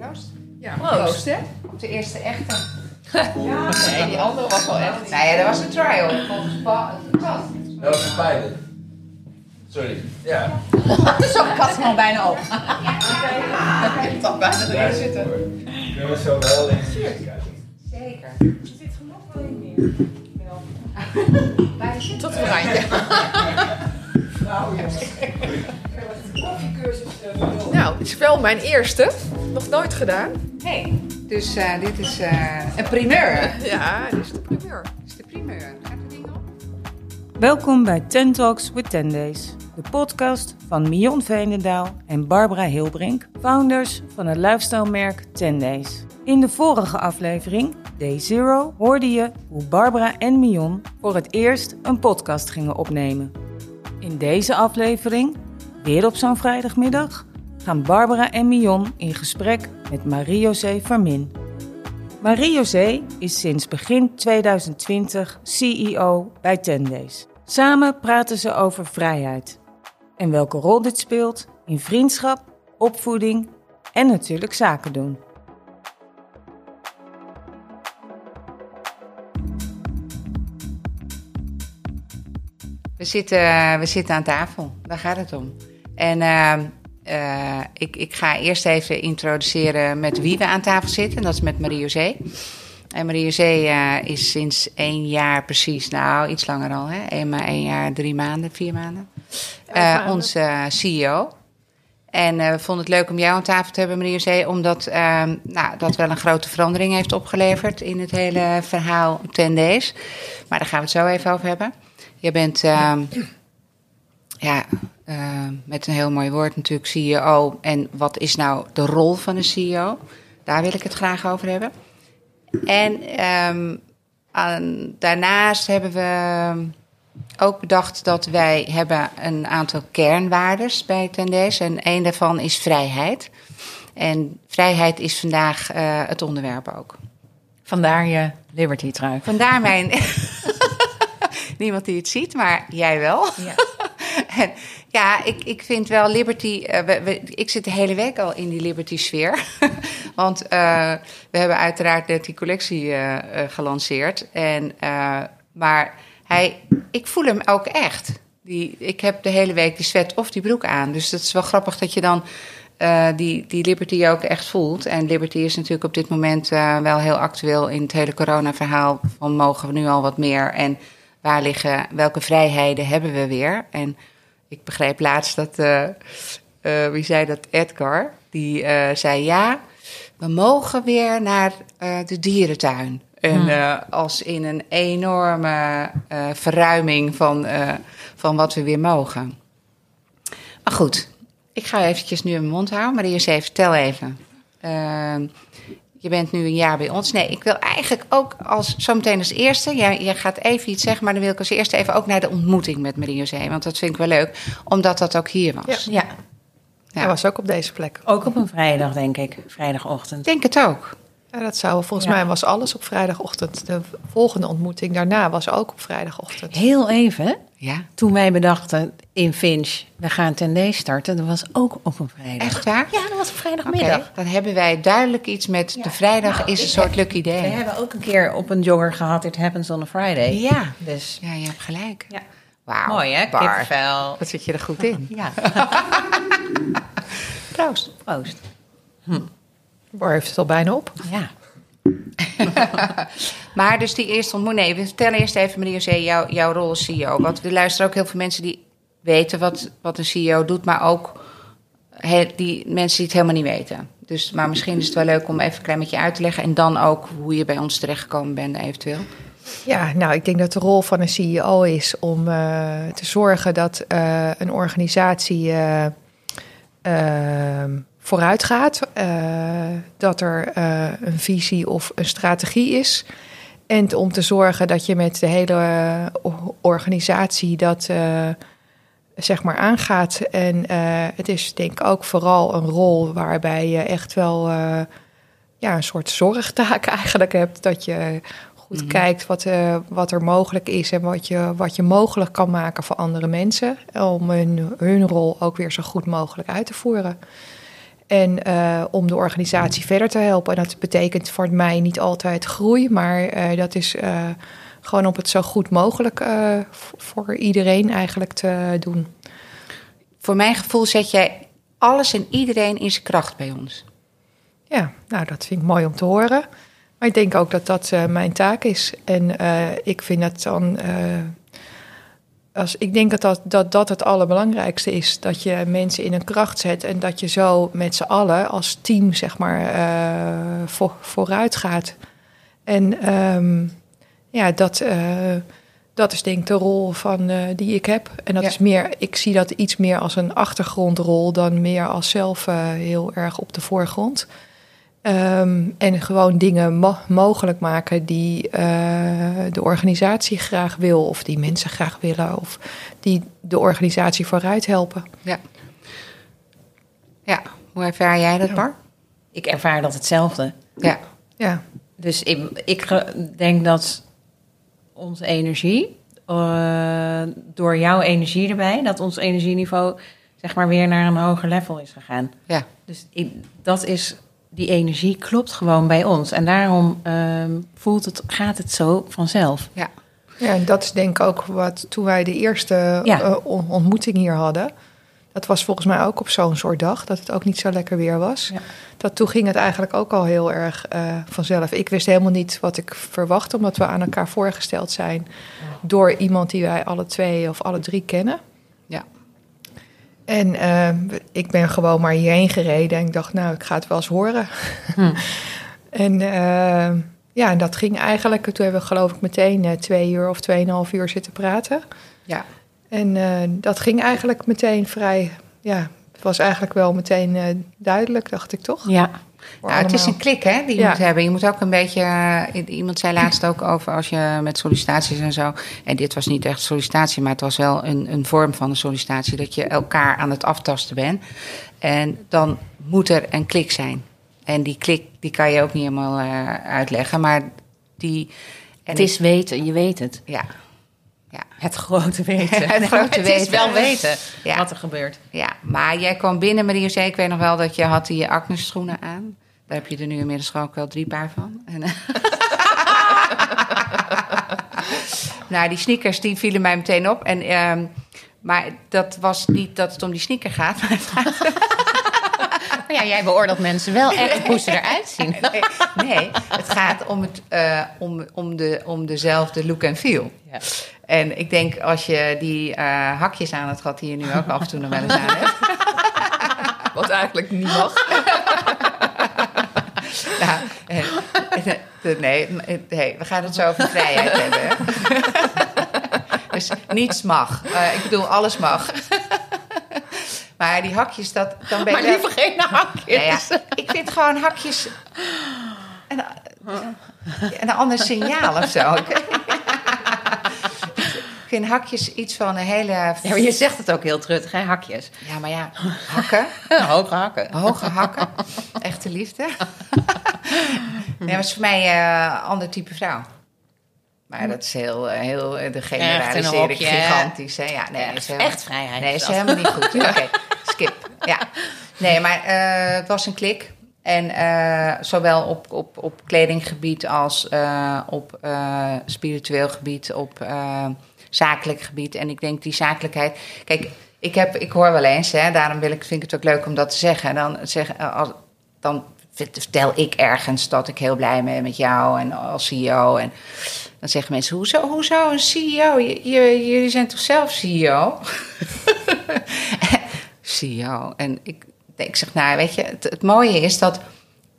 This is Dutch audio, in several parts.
Proost. Ja, Proost. hè? Op de eerste echte. Ja, nee, die andere was wel echt. Nou ja, dat was een trial. Volgens Paul. Dat was een pilot. Sorry. Ja. Zo, ik had hem al bijna op. Ik heb toch bijna erin zitten. Kunnen we zo wel in? Zeker. Er zit nog wel in meer. Tot een randje. Nou, het is wel mijn eerste. Nog nooit gedaan. Hey, dus eh, dit is eh, een primeur. Ja, dit is de primeur. Dit is de primeur. Gaat het ding op? Welkom bij Ten Talks with 10 Days, de podcast van Mion Veenendaal en Barbara Hilbrink, founders van het lifestyle-merk 10 Days. In de vorige aflevering, Day Zero, hoorde je hoe Barbara en Mion voor het eerst een podcast gingen opnemen. In deze aflevering, weer op zo'n vrijdagmiddag, gaan Barbara en Mion in gesprek met Marie-José Vermin. Marie-José is sinds begin 2020 CEO bij Tendays. Samen praten ze over vrijheid en welke rol dit speelt in vriendschap, opvoeding en natuurlijk zaken doen. We zitten, we zitten aan tafel. Daar gaat het om. En eh, eh, ik, ik ga eerst even introduceren met wie we aan tafel zitten. Dat is met Marie-José. En Marie-José eh, is sinds één jaar precies, nou iets langer al, hè? Eén, maar één jaar, drie maanden, vier maanden. Eh, onze CEO. En we vonden het leuk om jou aan tafel te hebben, Marie-José, omdat ehm, nou, dat wel een grote verandering heeft opgeleverd in het hele verhaal 10 Days. Maar daar gaan we het zo even over hebben. Je bent, ehm, ja, eh, met een heel mooi woord natuurlijk, CEO. En wat is nou de rol van een CEO? Daar wil ik het graag over hebben. En ehm, aan- daarnaast hebben we ook bedacht dat wij hebben een aantal kernwaardes bij Tendees. En een daarvan is vrijheid. En vrijheid is vandaag eh, het onderwerp ook. Vandaar je Liberty trui. Vandaar mijn. Niemand die het ziet, maar jij wel. Ja. Ja, ik, ik vind wel Liberty. eh, ik zit de hele week al in die Liberty-sfeer. Want eh, we hebben uiteraard net die collectie eh, gelanceerd. En, maar hij, ik voel hem ook echt. Die, ik heb de hele week die sweat of die broek aan. Dus dat is wel grappig dat je dan die, die Liberty ook echt voelt. En Liberty is natuurlijk op dit moment wel heel actueel in het hele corona-verhaal. Van mogen we nu al wat meer? En waar liggen, welke vrijheden hebben we weer? En ik begreep laatst dat, eh, eh, wie zei dat? Edgar. Die eh, zei ja, we mogen weer naar de dierentuin. En als in een enorme verruiming van, van wat we weer mogen. Maar goed, ik ga eventjes nu in mijn mond houden. Marie-José, vertel even. Je bent nu een jaar bij ons. Nee, ik wil eigenlijk ook als, zometeen als eerste... Jij, jij gaat even iets zeggen, maar dan wil ik als eerste even ook naar de ontmoeting met Marie-José. Want dat vind ik wel leuk, omdat dat ook hier was. Ja. Ja, Ja. Hij was ook op deze plek. ook op een vrijdag denk ik, vrijdagochtend. Ik denk het ook. Ja, dat zou, volgens Ja. mij was alles op vrijdagochtend. De volgende ontmoeting daarna was ook op vrijdagochtend. Heel even, Ja, toen wij bedachten in Finch, we gaan ten starten, dat was ook op een vrijdag. echt waar? Ja, dat was Oké, vrijdagmiddag. dan hebben wij duidelijk iets met de vrijdag Nou, is een soort heb- lucky We day. hebben ook een keer op een jogger gehad, It Happens on a Friday. Ja, Dus ja, je hebt gelijk. ja. Wauw, mooi hè, Bar. kippenvel. Wat zit je er goed in? Ja, Proost. proost. Bar heeft het al bijna op. Ja. Maar dus die eerste ontmoeting. Nee, we vertellen eerst even, meneer Zee, jouw, jouw rol als CEO. Want er luisteren ook heel veel mensen die weten wat, wat een CEO doet, maar ook he- die mensen die het helemaal niet weten. Dus, maar misschien is het wel leuk om even een klein beetje uit te leggen. En dan ook hoe je bij ons terechtgekomen bent, eventueel. Ja, nou, ik denk dat de rol van een CEO is om eh, te zorgen dat eh, een organisatie eh, vooruit gaat. eh, dat er eh, een visie of een strategie is. En om te zorgen dat je met de hele o- organisatie dat eh, zeg maar aangaat. En eh, het is denk ik ook vooral een rol waarbij je echt wel eh, ja, een soort zorgtaak eigenlijk hebt. Dat je goed kijkt wat, eh, wat er mogelijk is en wat je, wat je mogelijk kan maken voor andere mensen. Om hun, hun rol ook weer zo goed mogelijk uit te voeren. En eh, om de organisatie verder te helpen. En dat betekent voor mij niet altijd groei, maar eh, dat is eh, gewoon op het zo goed mogelijk voor iedereen eigenlijk te doen. Voor mijn gevoel zet jij alles en iedereen in zijn kracht bij ons. Ja, nou dat vind ik mooi om te horen. Maar ik denk ook dat dat mijn taak is. En ik vind dat dan. Als, ik denk dat dat, dat dat het allerbelangrijkste is. Dat je mensen in een kracht zet. En dat je zo met z'n allen als team, zeg maar, eh, voor, vooruit gaat. En ehm, ja, dat, eh, dat is denk ik de rol van, eh, die ik heb. En dat Ja. is meer, ik zie dat iets meer als een achtergrondrol dan meer als zelf heel erg op de voorgrond. Ehm, en gewoon dingen mo- mogelijk maken die eh, de organisatie graag wil, of die mensen graag willen, of die de organisatie vooruit helpen. Ja. Ja, hoe ervaar jij dat, Bar? Ik ervaar dat hetzelfde. Ja. Ja, Dus ik, ik denk dat onze energie, eh, door jouw energie erbij, dat ons energieniveau zeg maar weer naar een hoger level is gegaan. Ja. Dus ik, dat is, die energie klopt gewoon bij ons. En daarom ehm, voelt het, gaat het zo vanzelf. Ja. ja en dat is denk ik ook wat toen wij de eerste Ja. eh, on- ontmoeting hier hadden. Dat was volgens mij ook op zo'n soort dag, dat het ook niet zo lekker weer was. Ja. Dat toen ging het eigenlijk ook al heel erg eh, vanzelf. Ik wist helemaal niet wat ik verwachtte, omdat we aan elkaar voorgesteld zijn door iemand die wij alle twee of alle drie kennen. En eh, ik ben gewoon maar hierheen gereden en ik dacht, nou, ik ga het wel eens horen. Hm. en eh, ja, en dat ging eigenlijk, toen hebben we geloof ik meteen eh, twee uur of tweeënhalf uur zitten praten. Ja. En eh, dat ging eigenlijk meteen vrij, ja, het was eigenlijk wel meteen eh, duidelijk, dacht ik toch? Ja, Nou, het is een klik hè, die je Ja. moet hebben. Je moet ook een beetje. eh, Iemand zei laatst ook over als je met sollicitaties en zo. En dit was niet echt sollicitatie, maar het was wel een, een vorm van een sollicitatie. Dat je elkaar aan het aftasten bent. En dan moet er een klik zijn. En die klik die kan je ook niet helemaal eh, uitleggen. Maar die. En het is weten, je weet het. Ja, Het grote weten. Het grote Het is wel weten Ja. wat er gebeurt. ja. Maar jij kwam binnen, Marie zei, ik weet nog wel dat je had die Agnes schoenen aan. Daar heb je er nu inmiddels ook wel drie paar van. Eh, nou, die sneakers die vielen mij meteen op. En, ehm, maar dat was niet dat het om die sneaker gaat. Maar Maar ja, jij beoordeelt mensen wel echt hoe ze eruit zien. Nee, nee, het gaat om, het, eh, om, om, de, om dezelfde look en feel. Ja. En ik denk als je die eh, hakjes aan had gehad, die je nu ook af en toe nog wel eens aan hebt. Wat eigenlijk niet mag. Nou, eh, nee, nee, we gaan het zo over vrijheid hebben. Dus niets mag. Ik bedoel, alles mag. Maar die hakjes, dat, dan ben je... Maar liever geen hakjes. Nou ja, ik vind gewoon hakjes een, een ander signaal of zo. Ik vind hakjes iets van een hele... Ja, maar je zegt het ook heel truttig, hè? Hakjes. Ja, maar ja, hakken, Hoge hakken. hoge hakken, echte liefde. Nee, is voor mij eh, een ander type vrouw. Maar dat is heel, eh, heel eh, de hè? gigantisch. Hè? Ja, nee, Echt- is helemaal- echt vrijheid Nee, is dat. helemaal niet goed. Oké, skip. Ja. Nee, maar eh, het was een klik. En zowel op, op, op kledinggebied als op spiritueel gebied, op zakelijk gebied. En ik denk die zakelijkheid. Kijk, ik, heb, ik hoor wel eens, hè, daarom wil ik, vind ik het ook leuk om dat te zeggen. Dan, zeggen, eh, als, dan vertel ik ergens dat ik heel blij ben met jou en als CEO. En dan zeggen mensen: Hoezo, hoezo een CEO? Je- jullie zijn toch zelf CEO? CEO. En ik, ik zeg, nou, weet je, het, mooie is dat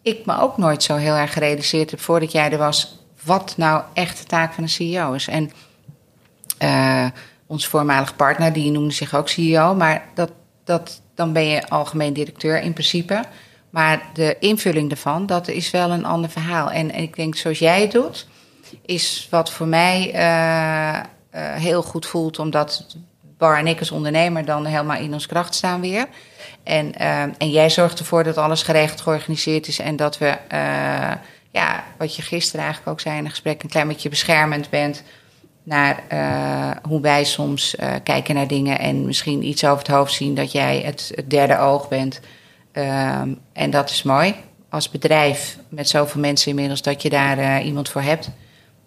ik me ook nooit zo heel erg gerealiseerd heb voordat jij er was. wat nou echt de taak van een CEO is. En eh, onze voormalige partner, die noemde zich ook CEO, maar dat, dat, dan ben je algemeen directeur in principe. Maar de invulling ervan, dat is wel een ander verhaal. En, en ik denk, zoals jij het doet, is wat voor mij eh, eh, heel goed voelt, omdat Bar en ik als ondernemer dan helemaal in ons kracht staan weer. En, eh, en jij zorgt ervoor dat alles geregeld georganiseerd is en dat we, ja, wat je gisteren eigenlijk ook zei in een gesprek, een klein beetje beschermend bent naar hoe wij soms kijken naar dingen en misschien iets over het hoofd zien dat jij het, het derde oog bent. Ehm, en dat is mooi als bedrijf met zoveel mensen inmiddels dat je daar iemand voor hebt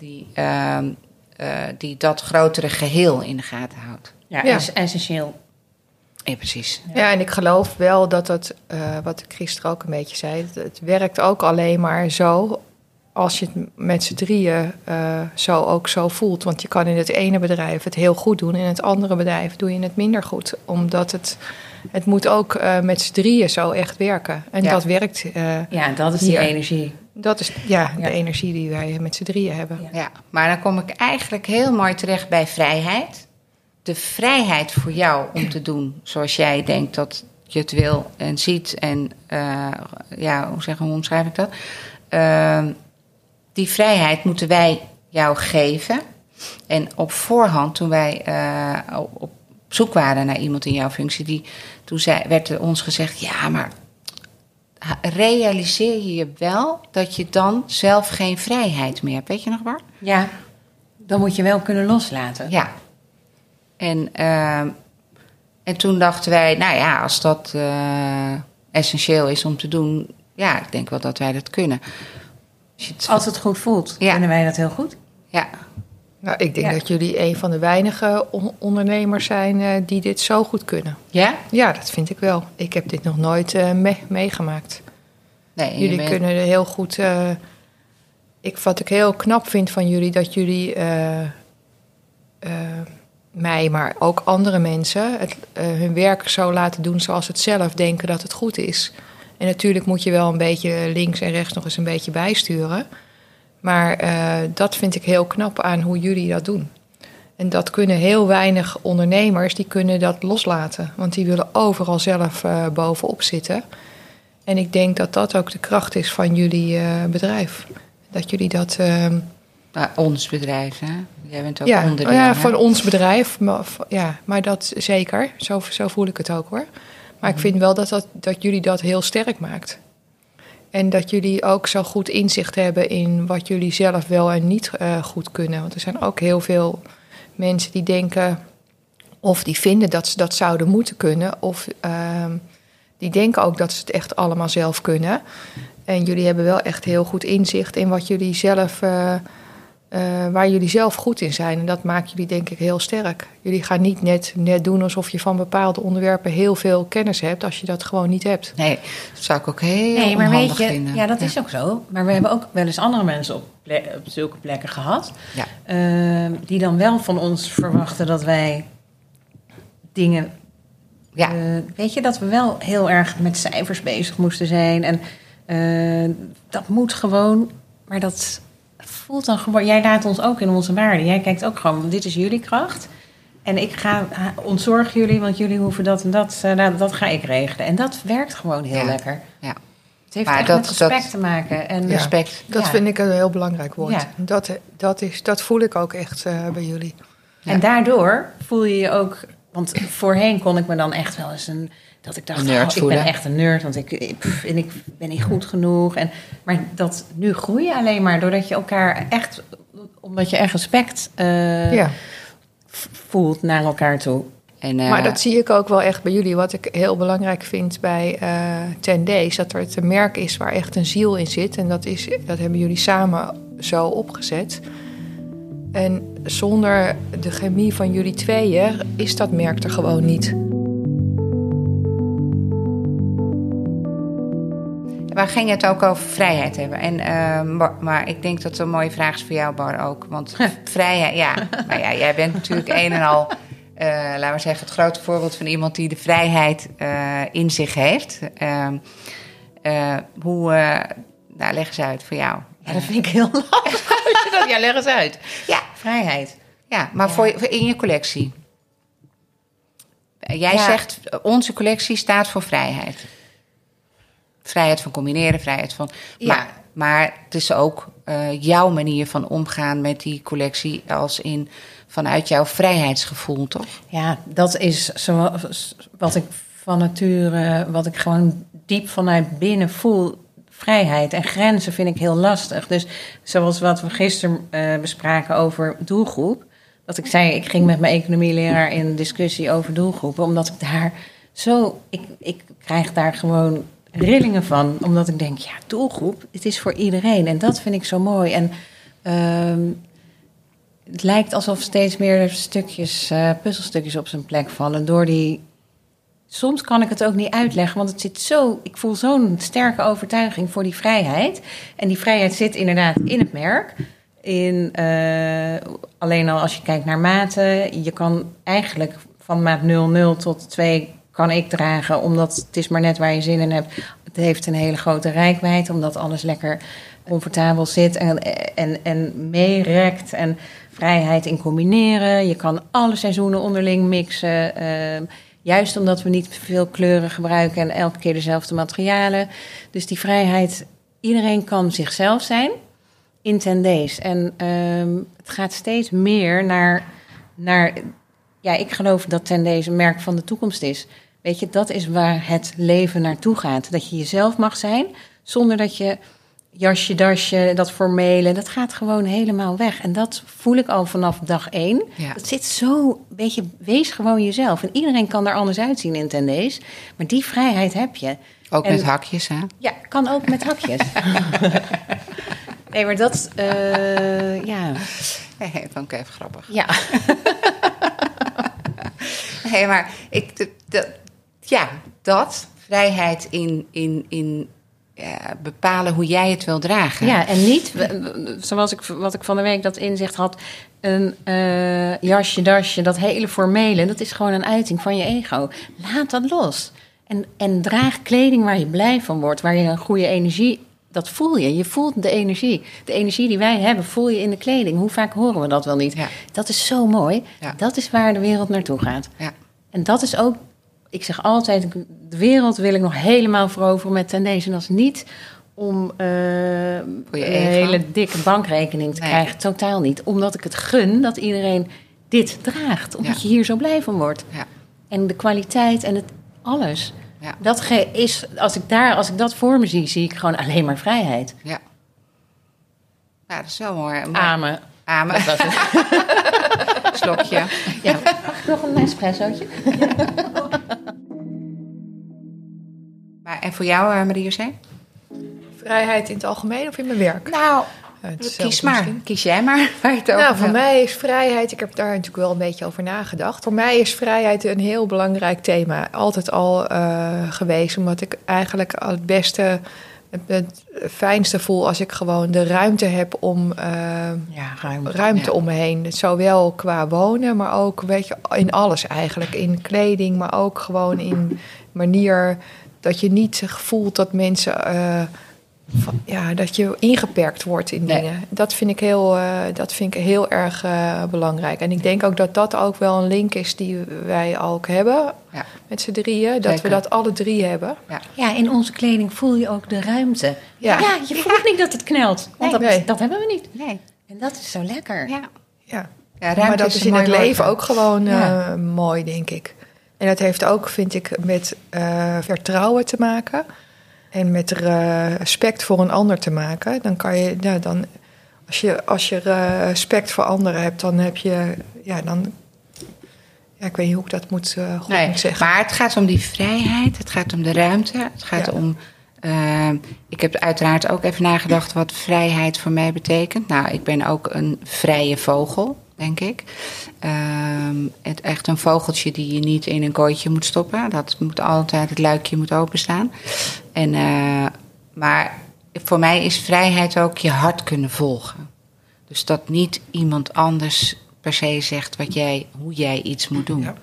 die, ehm, eh, die dat grotere geheel in de gaten houdt. Ja, Ja. is essentieel. Ja, precies. Ja, en ik geloof wel dat het, eh, wat ik gisteren ook een beetje zei, het, het werkt ook alleen maar zo als je het met z'n drieën eh, zo ook zo voelt. Want je kan in het ene bedrijf het heel goed doen, in het andere bedrijf doe je het minder goed. Omdat het, het moet ook eh, met z'n drieën zo echt werken. En Ja. dat werkt, eh, Ja, dat is die energie. Dat is ja, de energie die wij met z'n drieën hebben. Ja. Maar dan kom ik eigenlijk heel mooi terecht bij vrijheid. De vrijheid voor jou om te doen zoals jij denkt dat je het wil en ziet. En eh, ja, hoe, zeg, hoe omschrijf ik dat? Ehm, die vrijheid moeten wij jou geven. En op voorhand, toen wij eh, op- zoek waren naar iemand in jouw functie, die, toen zei, werd er ons gezegd: ja, maar realiseer je je wel dat je dan zelf geen vrijheid meer hebt. Weet je nog waar? Ja, dan moet je wel kunnen loslaten. Ja. En, ehm, en toen dachten wij, nou ja, als dat eh, essentieel is om te doen, ja, ik denk wel dat wij dat kunnen. Als je het- Als het goed voelt, Ja. kunnen wij dat heel goed. ja, Nou, ik denk Ja. dat jullie een van de weinige on- ondernemers zijn eh, die dit zo goed kunnen. ja? Ja, dat vind ik wel. Ik heb dit nog nooit eh, me- meegemaakt. Nee, Jullie bent- kunnen er heel goed. eh, ik, wat ik heel knap vind van jullie, dat jullie mij, maar ook andere mensen, het, hun werk zo laten doen zoals ze het zelf denken dat het goed is. En natuurlijk moet je wel een beetje links en rechts nog eens een beetje bijsturen. Maar eh, dat vind ik heel knap aan hoe jullie dat doen. En dat kunnen heel weinig ondernemers, die kunnen dat loslaten. Want die willen overal zelf eh, bovenop zitten. En ik denk dat dat ook de kracht is van jullie eh, bedrijf. Dat jullie dat. ehm, Nou, ons bedrijf, hè? Jij bent ook ja, onderdeel. oh ja, hè? van ons bedrijf. Maar, ja, maar dat zeker. Zo, zo voel ik het ook hoor. Maar ik vind wel dat, dat, dat jullie dat heel sterk maakt. En dat jullie ook zo goed inzicht hebben in wat jullie zelf wel en niet eh, goed kunnen. Want er zijn ook heel veel mensen die denken. of die vinden dat ze dat zouden moeten kunnen. of ehm, die denken ook dat ze het echt allemaal zelf kunnen. En jullie hebben wel echt heel goed inzicht in wat jullie zelf. eh, eh, waar jullie zelf goed in zijn. En dat maakt jullie denk ik heel sterk. Jullie gaan niet net, net doen alsof je van bepaalde onderwerpen heel veel kennis hebt, als je dat gewoon niet hebt. Nee, dat zou ik ook heel Nee, maar weet je, vinden. ja, dat is ook zo. Maar we hebben ook wel eens andere mensen op, op zulke plekken gehad. Ja. ehm, die dan wel van ons verwachten dat wij dingen. Ja. eh, weet je, dat we wel heel erg met cijfers bezig moesten zijn. En eh, dat moet gewoon. Maar dat voelt dan gewoon. Jij laat ons ook in onze waarde. Jij kijkt ook gewoon, dit is jullie kracht. En ik ga ontzorg jullie, want jullie hoeven dat en dat. eh, nou, dat ga ik regelen. En dat werkt gewoon heel Ja. lekker. Ja. Het heeft Maar echt dat- met respect dat- te maken. En Ja. Respect. Dat Ja. vind ik een heel belangrijk woord. Ja. Dat, dat, is, dat voel ik ook echt eh, bij jullie. En daardoor voel je je ook. Want voorheen kon ik me dan echt wel eens een. Dat ik dacht, nerd oh, ik ben echt een nerd, want ik, pff, en ik ben niet goed genoeg. En, maar dat nu groei je alleen maar doordat je elkaar echt. Omdat je echt respect eh, ja. voelt naar elkaar toe. En, eh, Maar dat zie ik ook wel echt bij jullie. Wat ik heel belangrijk vind bij eh 10 Days, dat er het een merk is waar echt een ziel in zit. En dat, is, dat hebben jullie samen zo opgezet. En zonder de chemie van jullie tweeën is dat merk er gewoon niet. We gingen het ook over vrijheid hebben. En, eh, Bar- maar ik denk dat het een mooie vraag is voor jou, Bar, ook. Want vrijheid, ja. Maar ja, jij bent natuurlijk een en al, eh, laten we zeggen, het grote voorbeeld van iemand die de vrijheid eh, in zich heeft. Ehm, eh, hoe, nou, leg eens uit voor jou. Ja, dat vind ik heel lastig. ja, leg eens uit. Ja, Vrijheid. ja maar Voor, je- voor in je collectie. Jij Ja. zegt, onze collectie staat voor vrijheid. Vrijheid van combineren, vrijheid van... Ja. Maar, maar het is ook eh, jouw manier van omgaan met die collectie... als in vanuit jouw vrijheidsgevoel, toch? Ja, dat is zoals wat ik van nature, wat ik gewoon diep vanuit binnen voel. Vrijheid en grenzen vind ik heel lastig. Dus zoals wat we gisteren eh, bespraken over doelgroep. Dat ik zei, ik ging met mijn economieleraar in discussie over doelgroepen. Omdat ik daar zo, ik, ik krijg daar gewoon rillingen van. Omdat ik denk, ja, doelgroep, het is voor iedereen. En dat vind ik zo mooi. En ehm, het lijkt alsof steeds meer stukjes, eh, puzzelstukjes op zijn plek vallen. Door die. Soms kan ik het ook niet uitleggen, want het zit zo. Ik voel zo'n sterke overtuiging voor die vrijheid. En die vrijheid zit inderdaad in het merk. In, eh, alleen al als je kijkt naar maten. Je kan eigenlijk van maat 00 tot 2 kan ik dragen, omdat het is maar net waar je zin in hebt. Het heeft een hele grote rijkwijd, omdat alles lekker comfortabel zit en, en, en meerekt. En vrijheid in combineren. Je kan alle seizoenen onderling mixen. Ehm, juist omdat we niet veel kleuren gebruiken en elke keer dezelfde materialen. Dus die vrijheid, iedereen kan zichzelf zijn in 10 days. En ehm, het gaat steeds meer naar, naar. Ja, ik geloof dat 10 days een merk van de toekomst is. Weet je, dat is waar het leven naartoe gaat. Dat je jezelf mag zijn, zonder dat je jasje, dasje, dat formele, dat gaat gewoon helemaal weg. En dat voel ik al vanaf dag één. Ja. Dat zit zo, een beetje, wees gewoon jezelf. En iedereen kan er anders uitzien in ten days. Maar die vrijheid heb je. Ook En- met hakjes, hè? Ja, kan ook met hakjes. nee, maar dat, eh, ja. Hey, vond ik even grappig. ja. Nee, maar ik, d- d- ja, dat, vrijheid in, in, in ja, bepalen hoe jij het wil dragen. Ja, en niet, zoals ik, wat ik van de week dat inzicht had, een eh, jasje, dasje, dat hele formele, dat is gewoon een uiting van je ego. Laat dat los. En, en draag kleding waar je blij van wordt, waar je een goede energie, dat voel je. Je voelt de energie. De energie die wij hebben, voel je in de kleding. Hoe vaak horen we dat wel niet? Ja. Dat is zo mooi. Ja. Dat is waar de wereld naartoe gaat. Ja. En dat is ook, ik zeg altijd, de wereld wil ik nog helemaal veroveren met Tendees. En dat is niet om eh, een hele dikke bankrekening te Nee. krijgen. Totaal niet. Omdat ik het gun dat iedereen dit draagt. Omdat je hier zo blij van wordt. Ja. En de kwaliteit en het alles. Ja. Dat ge- is, als ik, daar, als ik dat voor me zie, zie ik gewoon alleen maar vrijheid. Ja. Nou, dat is wel mooi. mooi. Amen. Amen. Dat was het. Slokje. Ja. Mag ik nog een espressootje? Maar, en voor jou, uh, Marie-José? Vrijheid in het algemeen of in mijn werk? Nou, Ja, kies maar. misschien. Kies jij maar waar je het over Nou, voor mij is vrijheid, ik heb daar natuurlijk wel een beetje over nagedacht. Voor mij is vrijheid een heel belangrijk thema. Altijd al eh, geweest, omdat ik eigenlijk al het beste, het, het fijnste voel als ik gewoon de ruimte heb om eh, Ja, ruim. ruimte Ja. om me heen. Zowel qua wonen, maar ook weet je, in alles eigenlijk. In kleding, maar ook gewoon in manier dat je niet voelt dat mensen. eh, ja, dat je ingeperkt wordt in Nee. dingen. Dat vind ik heel, eh, dat vind ik heel erg eh, belangrijk. En ik denk ook dat dat ook wel een link is die wij ook hebben Ja. met z'n drieën. Dat Zeker. we dat alle drie hebben. Ja, in onze kleding voel je ook de ruimte. Ja. Ja, je voelt niet dat het knelt. Want Nee. dat, Nee. dat hebben we niet. Nee. En dat is zo lekker. Ja. Ja. Ja, ruimte maar dat is in het leven ja. ook gewoon eh, Ja. mooi, denk ik. En dat heeft ook, vind ik, met eh, vertrouwen te maken. En met respect voor een ander te maken. Dan kan je, ja, dan, als je, als je respect voor anderen hebt, dan heb je, ja, dan, ja, ik weet niet hoe ik dat moet, eh, goed Nee, moet zeggen. maar het gaat om die vrijheid, het gaat om de ruimte, het gaat Ja. om. eh, ik heb uiteraard ook even nagedacht wat vrijheid voor mij betekent. Nou, ik ben ook een vrije vogel, denk ik. Ehm, het, echt een vogeltje die je niet in een kooitje moet stoppen. Dat moet altijd, het luikje moet openstaan. En, eh, maar voor mij is vrijheid ook je hart kunnen volgen. Dus dat niet iemand anders per se zegt wat jij, hoe jij iets moet doen. Ja.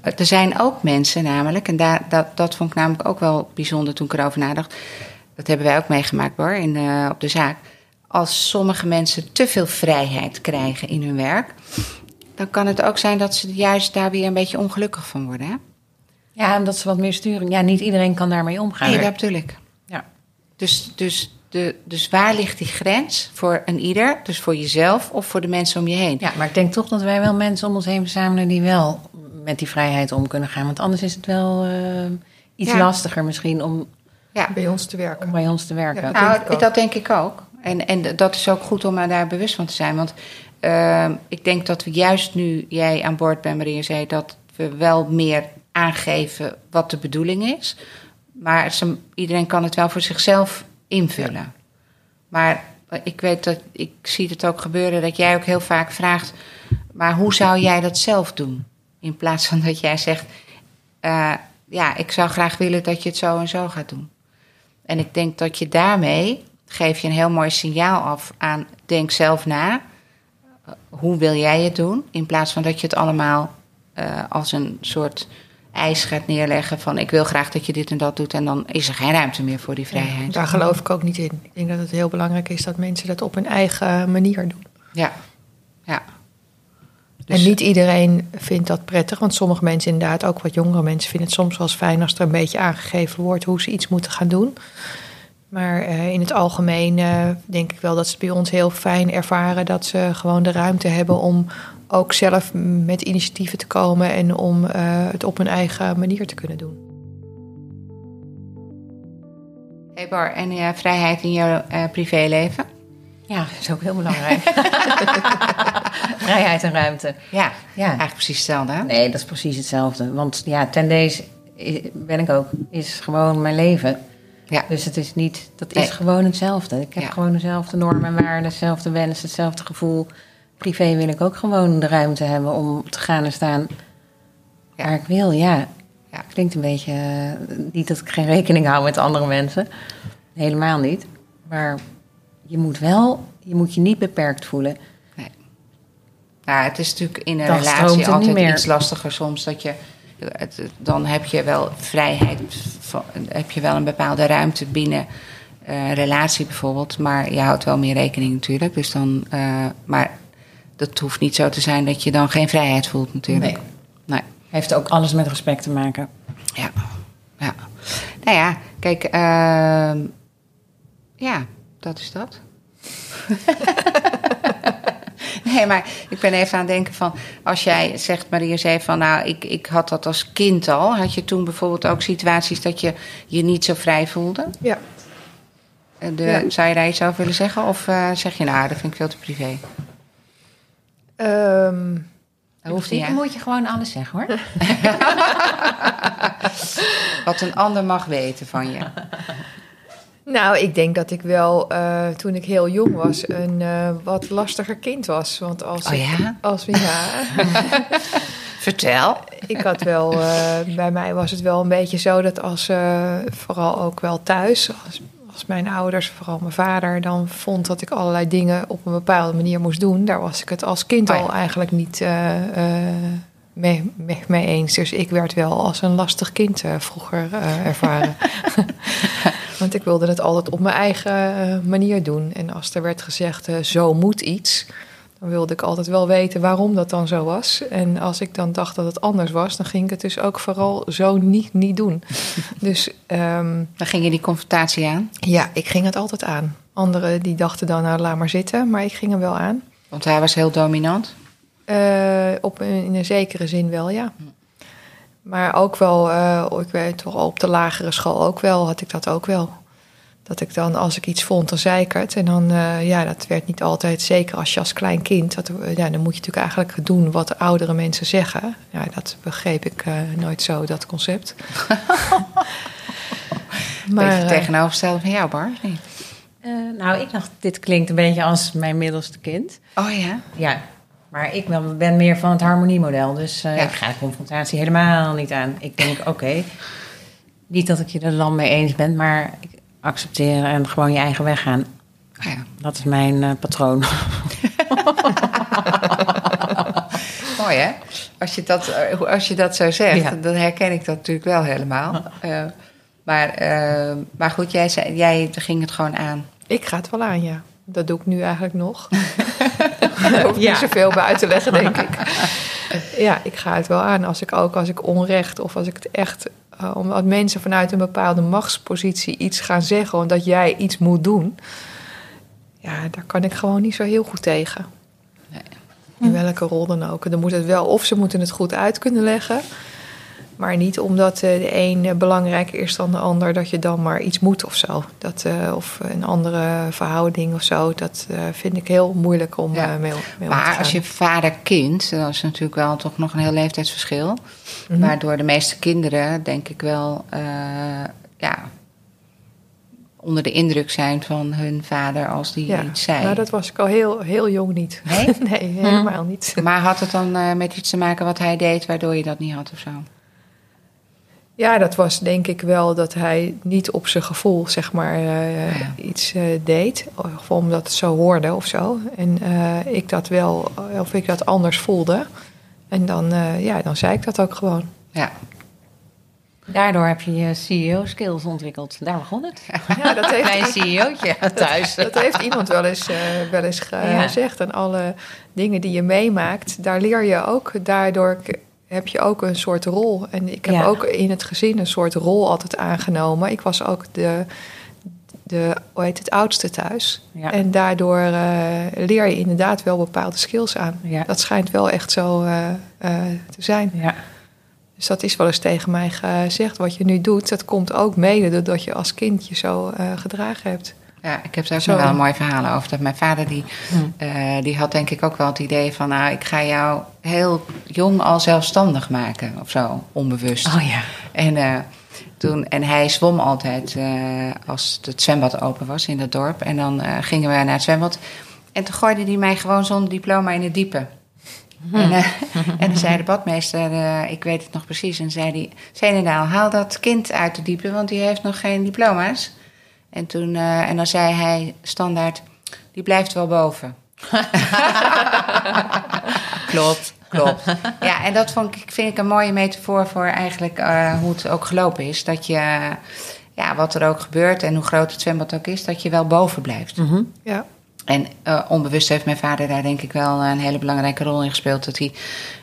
Eh, Er zijn ook mensen namelijk, en daar, dat, dat vond ik namelijk ook wel bijzonder toen ik erover nadacht. Dat hebben wij ook meegemaakt hoor, in, eh, op de zaak. Als sommige mensen te veel vrijheid krijgen in hun werk, dan kan het ook zijn dat ze juist daar weer een beetje ongelukkig van worden. Hè? Ja, omdat ze wat meer sturing. Ja, niet iedereen kan daarmee omgaan. Nee, dat bedoel ik. Ja. Dus, dus, de, dus waar ligt die grens voor een ieder? Dus voor jezelf of voor de mensen om je heen? ja, maar ik denk toch dat wij wel mensen om ons heen verzamelen die wel met die vrijheid om kunnen gaan. Want anders is het wel eh, iets Ja. lastiger misschien om, Ja. Bij ons te werken. om bij ons te werken. Ja. Nou, denk dat denk ik ook. En, en dat is ook goed om daar bewust van te zijn. Want ehm, ik denk dat we juist nu jij aan boord bent, Maria, zei dat we wel meer aangeven wat de bedoeling is. Maar ze, iedereen kan het wel voor zichzelf invullen. Maar ik weet dat, ik zie het ook gebeuren dat jij ook heel vaak vraagt: maar hoe zou jij dat zelf doen? In plaats van dat jij zegt: eh, ja, ik zou graag willen dat je het zo en zo gaat doen. En ik denk dat je daarmee geef je een heel mooi signaal af aan denk zelf na. Hoe wil jij het doen? In plaats van dat je het allemaal eh, als een soort eis gaat neerleggen van ik wil graag dat je dit en dat doet en dan is er geen ruimte meer voor die vrijheid. Daar geloof ik ook niet in. Ik denk dat het heel belangrijk is dat mensen dat op hun eigen manier doen. Ja, ja. en Dus- niet iedereen vindt dat prettig, want sommige mensen inderdaad, ook wat jongere mensen, vinden het soms wel eens fijn als er een beetje aangegeven wordt hoe ze iets moeten gaan doen. Maar eh, in het algemeen eh, denk ik wel dat ze bij ons heel fijn ervaren dat ze gewoon de ruimte hebben om ook zelf met initiatieven te komen en om eh, het op hun eigen manier te kunnen doen. Hey Bar, en eh, vrijheid in jouw eh, privéleven? Ja, dat is ook heel belangrijk. Vrijheid en ruimte. Ja, Ja. eigenlijk precies hetzelfde. Hè? Nee, dat is precies hetzelfde. Want ja, ten deze ben ik ook, is gewoon mijn leven. Ja. Dus het is niet, dat Nee. is gewoon hetzelfde. Ik heb Ja. gewoon dezelfde normen en waarden, dezelfde wensen, hetzelfde gevoel. Privé wil ik ook gewoon de ruimte hebben om te gaan en staan Ja. waar ik wil. Ja, Ja. klinkt een beetje, eh, niet dat ik geen rekening hou met andere mensen. Helemaal niet. Maar je moet wel, je moet je niet beperkt voelen. Nou, het is natuurlijk in een stroomt relatie altijd iets lastiger soms dat je. Dan heb je wel vrijheid, heb je wel een bepaalde ruimte binnen eh, relatie bijvoorbeeld. Maar je houdt wel meer rekening natuurlijk. Dus dan, eh, maar dat hoeft niet zo te zijn dat je dan geen vrijheid voelt natuurlijk. Nee. Nee. Heeft ook alles met respect te maken. Ja. ja. Nou ja, kijk, ehm, ja, dat is dat. nee, maar ik ben even aan het denken van... als jij zegt, Maria zei van... nou, ik, ik had dat als kind al. Had je toen bijvoorbeeld ook situaties dat je je niet zo vrij voelde? Ja. Eh, De, Ja. Zou je daar iets over willen zeggen? Of eh, zeg je, nou, dat vind ik veel te privé? Ehm, Dat hoeft niet, moet je gewoon alles zeggen hoor. Wat een ander mag weten van je. Nou, ik denk dat ik wel, eh, toen ik heel jong was, een eh, wat lastiger kind was. Want als Oh ik, ja? als we, ja, Vertel. ik had wel, eh, bij mij was het wel een beetje zo dat als, vooral ook wel thuis, als, als mijn ouders, vooral mijn vader, dan vond dat ik allerlei dingen op een bepaalde manier moest doen. Daar was ik het als kind Oh ja. al eigenlijk niet mee, mee, mee eens. Dus ik werd wel als een lastig kind vroeger ervaren. Want ik wilde het altijd op mijn eigen eh, manier doen. En als er werd gezegd, eh, zo moet iets, dan wilde ik altijd wel weten waarom dat dan zo was. En als ik dan dacht dat het anders was, dan ging ik het dus ook vooral zo niet, niet doen. Dus ehm, Dan ging je die confrontatie aan. ja, ik ging het altijd aan. Anderen die dachten dan, nou laat maar zitten, maar ik ging er wel aan. Want hij was heel dominant. Eh, op in een zekere zin wel, ja. Maar ook wel, eh, ik weet toch al op de lagere school ook wel, had ik dat ook wel. Dat ik dan, als ik iets vond, dan zei ik het. En dan, eh, ja, dat werd niet altijd, zeker als je als klein kind, dat, ja, dan moet je natuurlijk eigenlijk doen wat de oudere mensen zeggen. Ja, dat begreep ik eh, nooit zo, dat concept. Beetje eh, tegenovergestelde van jou, Bar. niet? Eh, nou, ik dacht, dit klinkt een beetje als mijn middelste kind. Oh ja? Ja, maar ik ben, ben meer van het harmoniemodel. Dus eh, Ja. ik ga de confrontatie helemaal niet aan. Ik denk, oké, niet dat ik je er dan mee eens ben, maar ik accepteren en gewoon je eigen weg gaan. Oh ja. Dat is mijn eh, patroon. Mooi hè? Als je dat, eh, als je dat zo zegt, Ja. dan herken ik dat natuurlijk wel helemaal. Eh, maar, maar goed, jij, zei, jij ging het gewoon aan. Ik ga het wel aan, ja. Dat doe ik nu eigenlijk nog. Daar hoef ik Ja. niet zoveel bij uit te leggen, denk ik. Ja, ik ga het wel aan. Als ik ook als ik onrecht of als ik het echt... eh, omdat mensen vanuit een bepaalde machtspositie iets gaan zeggen... omdat jij iets moet doen... Ja, daar kan ik gewoon niet zo heel goed tegen. Nee. In welke rol dan ook. Dan moet het wel... Of ze moeten het goed uit kunnen leggen... Maar niet omdat eh, de een eh, belangrijker is dan de ander, dat je dan maar iets moet of zo. Dat, eh, of een andere verhouding of zo. Dat vind ik heel moeilijk om Ja. eh, mee, mee om te Maar gaan. als je vader-kind, dat is natuurlijk wel toch nog een heel leeftijdsverschil. Mhm. Waardoor de meeste kinderen, denk ik wel, ja, onder de indruk zijn van hun vader als die ja. iets zei. Nou, dat was ik al heel, heel jong niet. Nee? nee, helemaal niet. Maar had het dan met iets te maken wat hij deed, waardoor je dat niet had of zo? Ja, dat was denk ik wel dat hij niet op zijn gevoel, zeg maar, eh, Ja. iets eh, deed. Of omdat het zo hoorde of zo. En eh, ik dat wel, of ik dat anders voelde. En dan, eh, ja, dan zei ik dat ook gewoon. Ja, Daardoor heb je je CEO-skills ontwikkeld. Daar begon het. Ja, dat heeft, Klein CEO'tje thuis. dat heeft iemand wel eens, eh, wel eens Ja. gezegd. En alle dingen die je meemaakt, daar leer je ook. Daardoor heb je ook een soort rol. En ik heb Ja. ook in het gezin een soort rol altijd aangenomen. Ik was ook de, de hoe heet het, oudste thuis. Ja. En daardoor eh, leer je inderdaad wel bepaalde skills aan. Ja. Dat schijnt wel echt zo eh, eh, te zijn. Ja. Dus dat is wel eens tegen mij gezegd. Wat je nu doet, dat komt ook mede doordat je als kind je zo gedragen hebt. Ja ik heb daar ook Zo. nog wel een mooi verhaal over. Dat mijn vader, die, Hm. eh, die had denk ik ook wel het idee van... nou, ik ga jou heel jong al zelfstandig maken of zo, onbewust. Oh ja. En, eh, toen, en hij zwom altijd eh, als het zwembad open was in dat dorp. En dan gingen we naar het zwembad. En toen gooide hij mij gewoon zonder diploma in het diepe. En, eh, en dan zei de badmeester, ik weet het nog precies... en zei hij, Zenedaal, haal dat kind uit de diepe... want die heeft nog geen diploma's. En, toen, eh, en dan zei hij standaard, die blijft wel boven. klopt, klopt. Ja, en dat vond ik, vind ik een mooie metafoor voor eigenlijk eh, hoe het ook gelopen is. Dat je, ja, wat er ook gebeurt en hoe groot het zwembad ook is, dat je wel boven blijft. Mhm. Ja. En eh, onbewust heeft mijn vader daar denk ik wel een hele belangrijke rol in gespeeld. Dat hij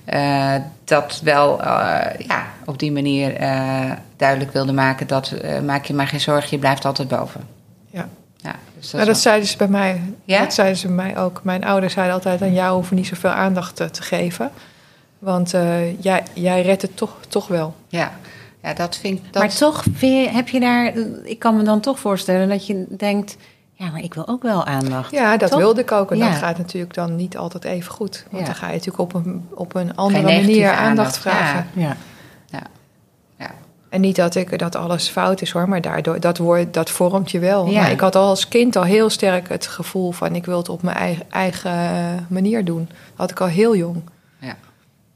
eh, dat wel eh, ja, op die manier eh, duidelijk wilde maken. Dat maak je maar geen zorgen, je blijft altijd boven. Ja. Ja, dus dat dat zeiden ze bij mij. Ja? Dat zeiden ze bij mij ook. Mijn ouders zeiden altijd aan jou hoeven niet zoveel aandacht te geven. Want eh, jij, jij redt het toch, toch wel. ja. ja, dat vind ik... Dat, Maar toch vind je- heb je daar... Ik kan me dan toch voorstellen dat je denkt... Ja, maar ik wil ook wel aandacht. Ja, dat wilde ik ook. En Ja. dat gaat natuurlijk dan niet altijd even goed. Want Ja. dan ga je natuurlijk op een, op een andere manier aandacht, aandacht, vragen. Ja. ja. Ja. En niet dat, ik, dat alles fout is hoor, maar daardoor, dat, wordt, dat vormt je wel. Ja. Maar ik had al als kind al heel sterk het gevoel van... ik wil het op mijn eigen, eigen manier doen. Dat had ik al heel jong. Ja.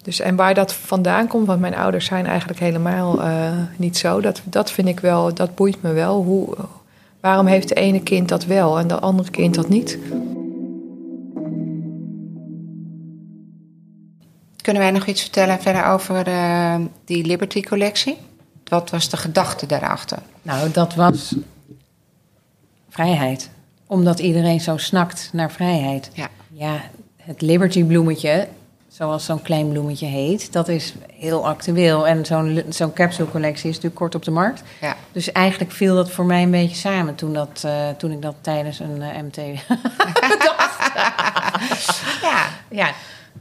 Dus, en waar dat vandaan komt, want mijn ouders zijn eigenlijk helemaal eh, niet zo. Dat, dat vind ik wel, dat boeit me wel. Hoe, waarom heeft de ene kind dat wel en de andere kind dat niet? Kunnen wij nog iets vertellen verder over eh, die Liberty-collectie? Wat was de gedachte daarachter? Nou, dat was vrijheid. Omdat iedereen zo snakt naar vrijheid. Ja. Ja, het Liberty bloemetje, zoals zo'n klein bloemetje heet, dat is heel actueel. En zo'n zo'n capsule collectie is natuurlijk kort op de markt. Ja. Dus eigenlijk viel dat voor mij een beetje samen toen, dat, eh, toen ik dat tijdens een eh, MT ja. Ja,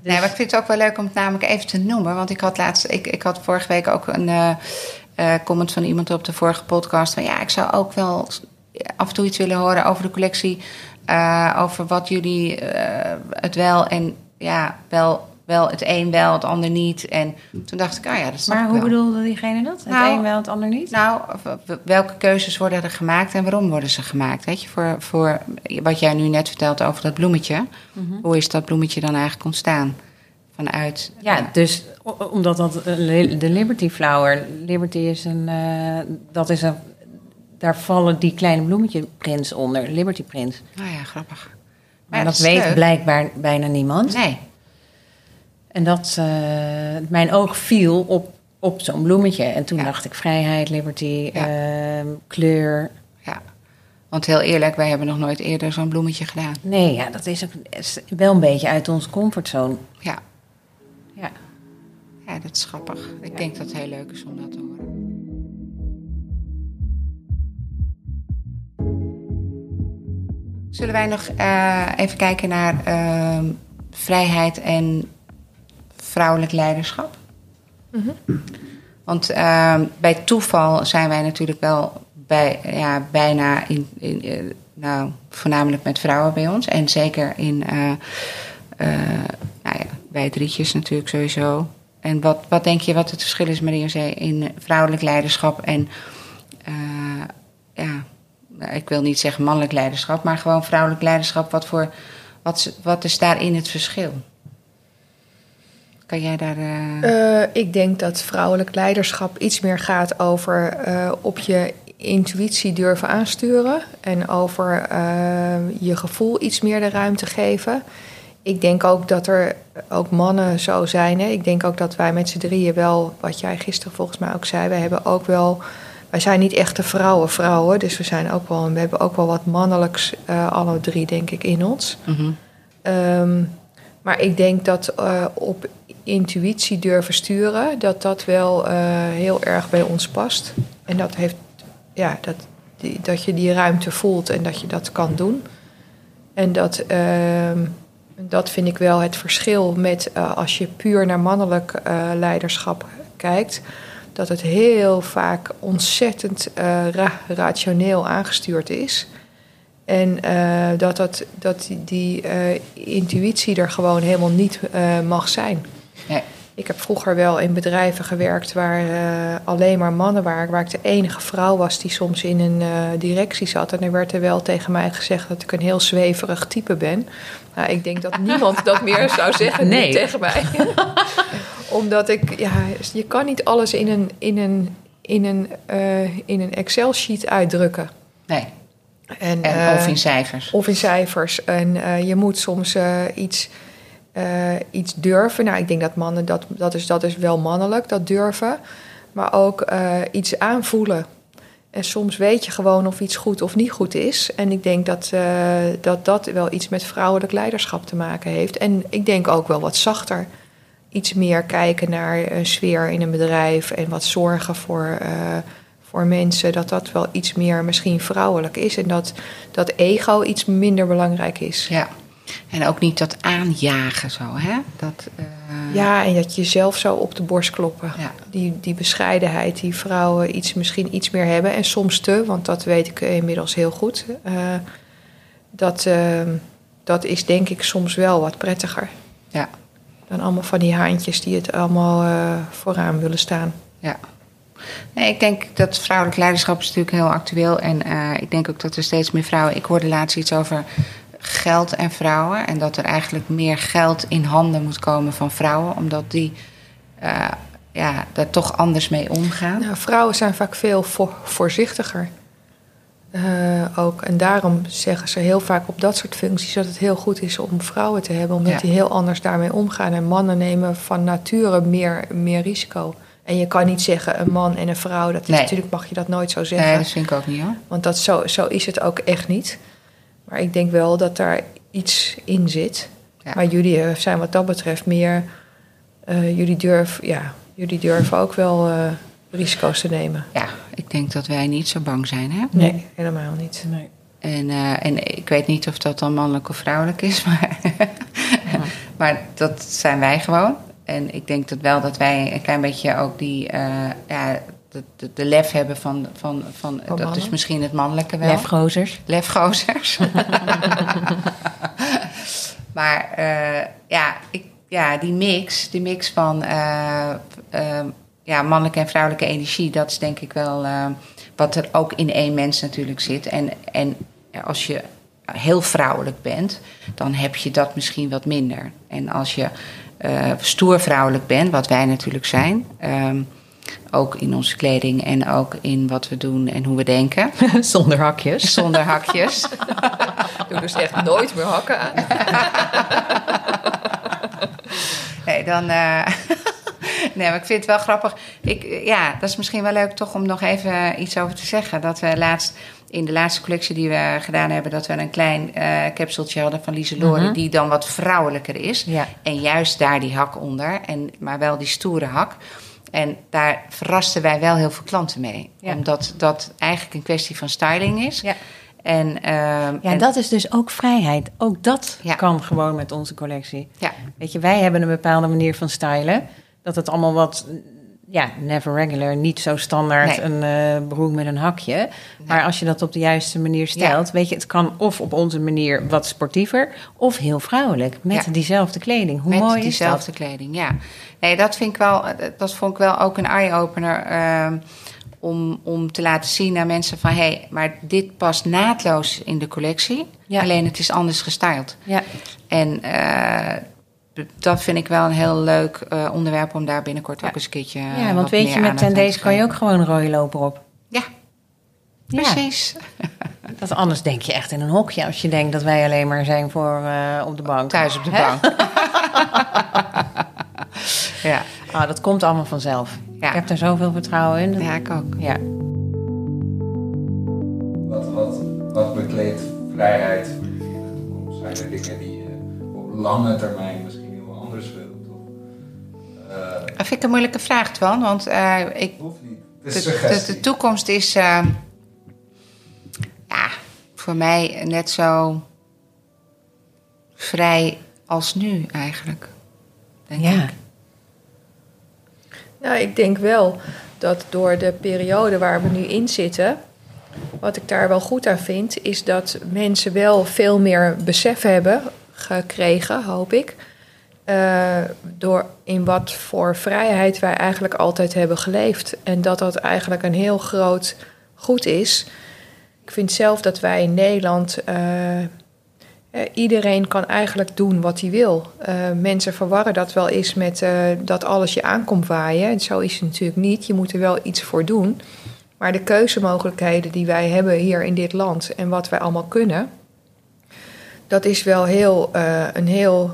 Nee, maar ik vind het ook wel leuk om het namelijk even te noemen. Want ik had laatst, ik, ik had vorige week ook een eh, comment van iemand op de vorige podcast. Van ja, ik zou ook wel af en toe iets willen horen over de collectie. over wat jullie het wel en ja, wel, wel het een wel, het ander niet. En toen dacht ik, ah ja, dat snap maar ik hoe wel. bedoelde diegene dat? Het Nou, een wel, het ander niet? Nou, welke keuzes worden er gemaakt en waarom worden ze gemaakt? Weet je, voor, voor wat jij nu net vertelt over dat bloemetje. Hoe is dat bloemetje dan eigenlijk ontstaan? Vanuit. Ja, dus omdat dat eh, de Liberty Flower, Liberty is een, eh, dat is een, daar vallen die kleine bloemetje prins onder, Liberty Prins. nou ja, grappig. Maar dat is weet leuk. blijkbaar bijna niemand. Nee. En dat, eh, mijn oog viel op, op zo'n bloemetje. En toen Ja. dacht ik vrijheid, liberty, Ja. ehm, kleur. Ja. Want heel eerlijk, wij hebben nog nooit eerder zo'n bloemetje gedaan. Nee, ja, dat is ook is wel een beetje uit onze comfortzone. Ja. Ja. Ja, dat is grappig. Ik denk dat het heel leuk is om dat te horen. Zullen wij nog eh, even kijken naar ehm, vrijheid en vrouwelijk leiderschap? Want ehm, bij toeval zijn wij natuurlijk wel bij, ja, bijna in, in, eh, nou, voornamelijk met vrouwen bij ons. En zeker in, eh, eh, nou ja, bij drietjes natuurlijk sowieso. En wat, wat denk je wat het verschil is, Maria Zee, in vrouwelijk leiderschap en, ja, ik wil niet zeggen mannelijk leiderschap, maar gewoon vrouwelijk leiderschap. Wat, voor, wat, wat is daarin het verschil? Kan jij daar. eh, Eh, ik denk dat vrouwelijk leiderschap iets meer gaat over eh, op je intuïtie durven aansturen en over je gevoel iets meer de ruimte geven. Ik denk ook dat er ook mannen zo zijn. Hè? Ik denk ook dat wij met z'n drieën wel, wat jij gisteren volgens mij ook zei, wij hebben ook wel. Wij zijn niet echte vrouwen, vrouwen. Dus we, zijn ook wel, we hebben ook wel wat mannelijks, alle drie, denk ik, in ons. Ehm, maar ik denk dat eh, op intuïtie durven sturen, dat dat wel eh, heel erg bij ons past. En dat heeft, ja, dat, die, dat je die ruimte voelt en dat je dat kan doen. En dat, ehm, dat vind ik wel het verschil met eh, als je puur naar mannelijk leiderschap kijkt. Dat het heel vaak ontzettend ra- rationeel aangestuurd is. En eh, dat, dat, dat die, eh, intuïtie er gewoon helemaal niet eh, mag zijn. Nee. Ik heb vroeger wel in bedrijven gewerkt waar alleen maar mannen waren. Waar ik de enige vrouw was die soms in een directie zat. En er werd er wel tegen mij gezegd dat ik een heel zweverig type ben. Nou, ik denk dat niemand dat meer zou zeggen Nee. tegen mij. Omdat ik, ja, je kan niet alles in een, in een, in een, in een Excel-sheet uitdrukken. Nee. En, En, eh, of in cijfers. of in cijfers. En eh, je moet soms eh, iets, iets durven. Nou, ik denk dat mannen, dat, dat, is, dat is wel mannelijk, dat durven. Maar ook iets aanvoelen. En soms weet je gewoon of iets goed of niet goed is. En ik denk dat, dat dat wel iets met vrouwelijk leiderschap te maken heeft. En ik denk ook wel wat zachter. Iets meer kijken naar een sfeer in een bedrijf en wat zorgen voor, voor mensen. Dat dat wel iets meer misschien vrouwelijk is. En dat, dat ego iets minder belangrijk is. Ja. En ook niet dat aanjagen zo, hè? Dat, eh, Ja, en dat je jezelf zo op de borst kloppen. Ja. Die, die bescheidenheid die vrouwen iets, misschien iets meer hebben. En soms te, want dat weet ik inmiddels heel goed. Eh, dat, eh, dat is denk ik soms wel wat prettiger. Ja. Dan allemaal van die haantjes die het allemaal eh, vooraan willen staan. Ja. Nee, ik denk dat vrouwelijk leiderschap is natuurlijk heel actueel. En eh, ik denk ook dat er steeds meer vrouwen... Ik hoorde laatst iets over geld en vrouwen. En dat er eigenlijk meer geld in handen moet komen van vrouwen. Omdat die eh, ja, daar toch anders mee omgaan. Nou, vrouwen zijn vaak veel vo- voorzichtiger. Eh, ook. En daarom zeggen ze heel vaak op dat soort functies dat het heel goed is om vrouwen te hebben, omdat Ja. die heel anders daarmee omgaan. En mannen nemen van nature meer, meer risico. En je kan niet zeggen een man en een vrouw, dat is, Nee. natuurlijk mag je dat nooit zo zeggen. Nee, dat vind ik ook niet hoor. Want dat zo, zo is het ook echt niet. Maar ik denk wel dat daar iets in zit. Ja. Maar jullie eh, zijn wat dat betreft meer. eh, jullie, durven, ja, jullie durven ook wel eh, risico's te nemen. Ja, ik denk dat wij niet zo bang zijn, hè? Nee, helemaal niet. Nee. En, eh, en ik weet niet of dat dan mannelijk of vrouwelijk is, maar, maar dat zijn wij gewoon. En ik denk dat wel dat wij een klein beetje ook die, eh, ja, de, de, de lef hebben van, van, van, dat is misschien het mannelijke wel. Lefgozers. Lefgozers. maar eh, ja, ik, ja, die mix, die mix van eh, ja, mannelijke en vrouwelijke energie, dat is denk ik wel wat er ook in één mens natuurlijk zit. En, en als je heel vrouwelijk bent, dan heb je dat misschien wat minder. En als je eh, stoer vrouwelijk bent, wat wij natuurlijk zijn. ehm, ook in onze kleding en ook in wat we doen en hoe we denken. Zonder hakjes. Zonder hakjes. Doe dus echt nooit meer hakken aan. Nee, dan. eh, nee, maar ik vind het wel grappig. Ik, ja, dat is misschien wel leuk toch om nog even iets over te zeggen. Dat we laatst. In de laatste collectie die we gedaan hebben, dat we een klein eh capsultje hadden van Lieselore, Mhm. die dan wat vrouwelijker is. Ja. En juist daar die hak onder, en, maar wel die stoere hak. En daar verrasten wij wel heel veel klanten mee. Ja. Omdat dat eigenlijk een kwestie van styling is. Ja. En, ehm, Ja, en- dat is dus ook vrijheid. Ook dat Ja. kan gewoon met onze collectie. ja, Weet je, wij hebben een bepaalde manier van stylen. Dat het allemaal wat ja, never regular, niet zo standaard Nee. een eh, broek met een hakje. Maar als je dat op de juiste manier stelt, weet je, het kan of op onze manier wat sportiever, of heel vrouwelijk, met Ja. diezelfde kleding. Hoe met mooi is diezelfde dat? kleding, ja. Nee, dat vind ik wel, dat vond ik wel ook een eye-opener. ehm, om, om te laten zien aan mensen van... hé, hey, maar dit past naadloos in de collectie. Ja. Alleen het is anders gestyled. Ja, En eh, dat vind ik wel een heel leuk eh, onderwerp... om daar binnenkort ook eens een keertje... ja wat want weet meer je, met Tendees kan je ook gewoon een rode loper op. Ja, Ja. precies. Dat anders denk je echt in een hokje als je denkt dat wij alleen maar zijn voor eh, op de bank. Thuis op de Hè? bank. ja. Ah, dat komt allemaal vanzelf. Ja. Ik heb er zoveel vertrouwen in. Dat- ja, ik ook. ja. Wat, wat, wat bekleedt vrijheid voor jullie in de toekomst? Zijn er dingen die je op lange termijn misschien Dat vind ik een moeilijke vraag, Twan. Want eh, ik, hoeft niet. de, toekomst is eh, ja, voor mij net zo vrij als nu eigenlijk. Denk ja. ik. Nou, ik denk wel dat door de periode waar we nu in zitten, wat ik daar wel goed aan vind, is dat mensen wel veel meer besef hebben gekregen, hoop ik. Eh, door in wat voor vrijheid wij eigenlijk altijd hebben geleefd. En dat dat eigenlijk een heel groot goed is. Ik vind zelf dat wij in Nederland. eh, eh, iedereen kan eigenlijk doen wat hij wil. Mensen verwarren dat wel eens met dat alles je aankomt waaien. En zo is het natuurlijk niet. Je moet er wel iets voor doen. Maar de keuzemogelijkheden die wij hebben hier in dit land en wat wij allemaal kunnen, dat is wel heel, een heel,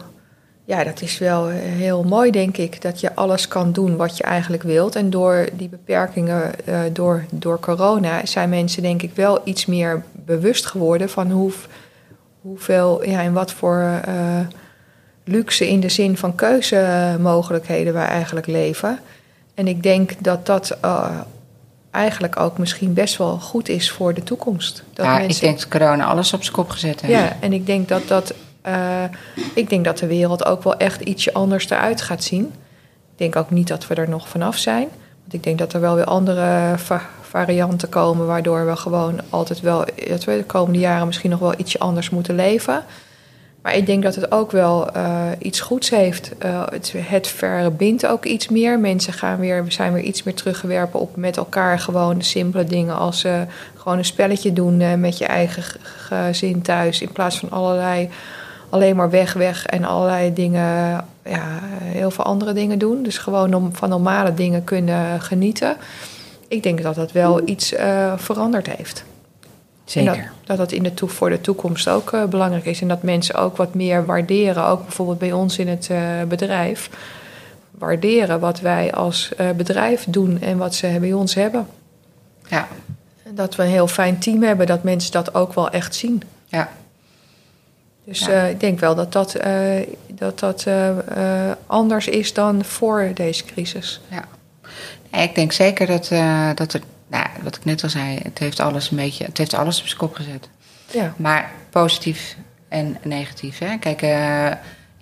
ja, dat is wel eh, heel mooi, denk ik. Dat je alles kan doen wat je eigenlijk wilt. En door die beperkingen, eh, door, door corona, zijn mensen denk ik wel iets meer bewust geworden van hoe, hoeveel, ja, en wat voor eh, luxe in de zin van keuzemogelijkheden wij eigenlijk leven. En ik denk dat dat eigenlijk ook misschien best wel goed is voor de toekomst. Dat Ja, ik denk dat corona alles op zijn kop gezet heeft. ja, en ik denk dat dat. Eh, ik denk dat de wereld ook wel echt ietsje anders eruit gaat zien. Ik denk ook niet dat we er nog vanaf zijn. Want ik denk dat er wel weer andere va- varianten komen, waardoor we gewoon altijd wel dat we de komende jaren misschien nog wel ietsje anders moeten leven. Maar ik denk dat het ook wel eh, iets goeds heeft. Eh, het, het verbindt ook iets meer. Mensen gaan weer, we zijn weer iets meer teruggewerpen op met elkaar gewoon simpele dingen als eh, gewoon een spelletje doen met je eigen gezin thuis. In plaats van allerlei alleen maar weg, weg en allerlei dingen, ja, heel veel andere dingen doen. Dus gewoon om van normale dingen kunnen genieten. Ik denk dat dat wel iets eh, veranderd heeft. En dat, Zeker. dat dat in de voor de toekomst ook eh, belangrijk is. En dat mensen ook wat meer waarderen. Ook bijvoorbeeld bij ons in het eh, bedrijf. Waarderen wat wij als bedrijf doen en wat ze bij ons hebben. Ja, En dat we een heel fijn team hebben. Dat mensen dat ook wel echt zien. ja. Dus Ja. eh, ik denk wel dat dat, eh, dat, dat eh, anders is dan voor deze crisis. Ja. Ik denk zeker dat, dat er, nou, wat ik net al zei, het heeft alles een beetje, het heeft alles op zijn kop gezet. Ja. Maar positief en negatief. Hè? Kijk,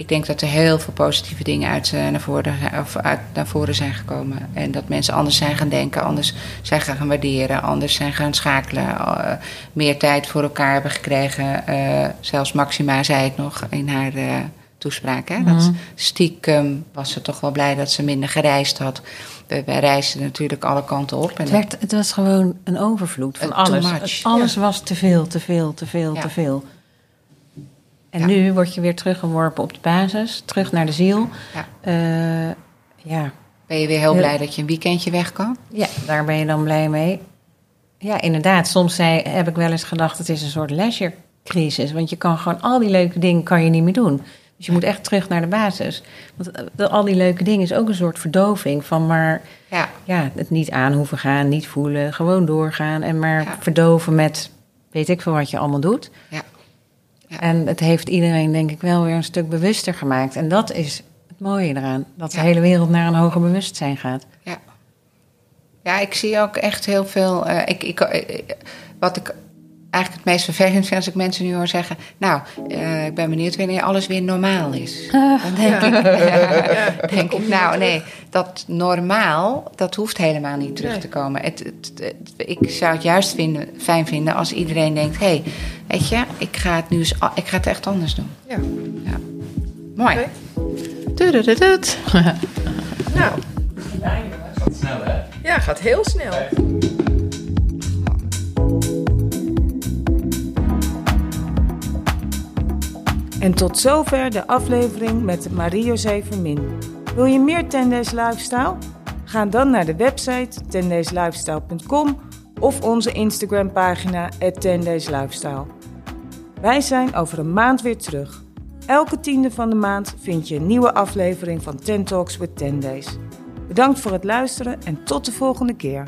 ik denk dat er heel veel positieve dingen uit, eh, naar voren, of uit naar voren zijn gekomen. En dat mensen anders zijn gaan denken, anders zijn gaan waarderen, anders zijn gaan schakelen. eh, meer tijd voor elkaar hebben gekregen. Eh, zelfs Maxima zei het nog in haar toespraak. Hè? Dat stiekem was ze toch wel blij dat ze minder gereisd had. We, wij reisden natuurlijk alle kanten op. En Het, werd, het was gewoon een overvloed van alles. alles was te veel, te veel, te veel, Ja. te veel. En Ja. nu word je weer teruggeworpen op de basis, terug naar de ziel. Ja. Eh, ja. ben je weer heel blij dat je een weekendje weg kan. ja, daar ben je dan blij mee. Ja, inderdaad. Soms zei, heb ik wel eens gedacht, het is een soort leisure-crisis. Want je kan gewoon al die leuke dingen kan je niet meer doen. Dus je moet echt terug naar de basis. Want eh, al die leuke dingen is ook een soort verdoving van maar Ja, ja, het niet aan hoeven gaan, niet voelen, gewoon doorgaan en maar Ja. verdoven met weet ik veel wat je allemaal doet. ja. Ja. En het heeft iedereen denk ik wel weer een stuk bewuster gemaakt. En dat is het mooie eraan, dat de Ja. hele wereld naar een hoger bewustzijn gaat. Ja. Ja, ik zie ook echt heel veel. eh, ik, ik, eh, wat ik eigenlijk het meest vervelend vind als ik mensen nu hoor zeggen... nou, eh, ik ben benieuwd wanneer alles weer normaal is. Dan denk, ik, denk ik, nou nee, dat normaal, dat hoeft helemaal niet terug Nee. te komen. Het, het- het- ik zou het juist vinden, fijn vinden als iedereen denkt... hé, hey, weet je, ik ga het nu eens, ik ga het echt anders doen. Ja. Mooi. Oké. Tudududud. Nou, Gaat snel, hè? ja, gaat heel snel. En tot zover de aflevering met Marie-José Vermin. Wil je meer 10 Days Lifestyle? Ga dan naar de website 10dayslifestyle.com of onze Instagram pagina 10 Days Lifestyle. Wij zijn over een maand weer terug. Elke tiende van de maand vind je een nieuwe aflevering van 10 Talks with 10 Days. Bedankt voor het luisteren en tot de volgende keer.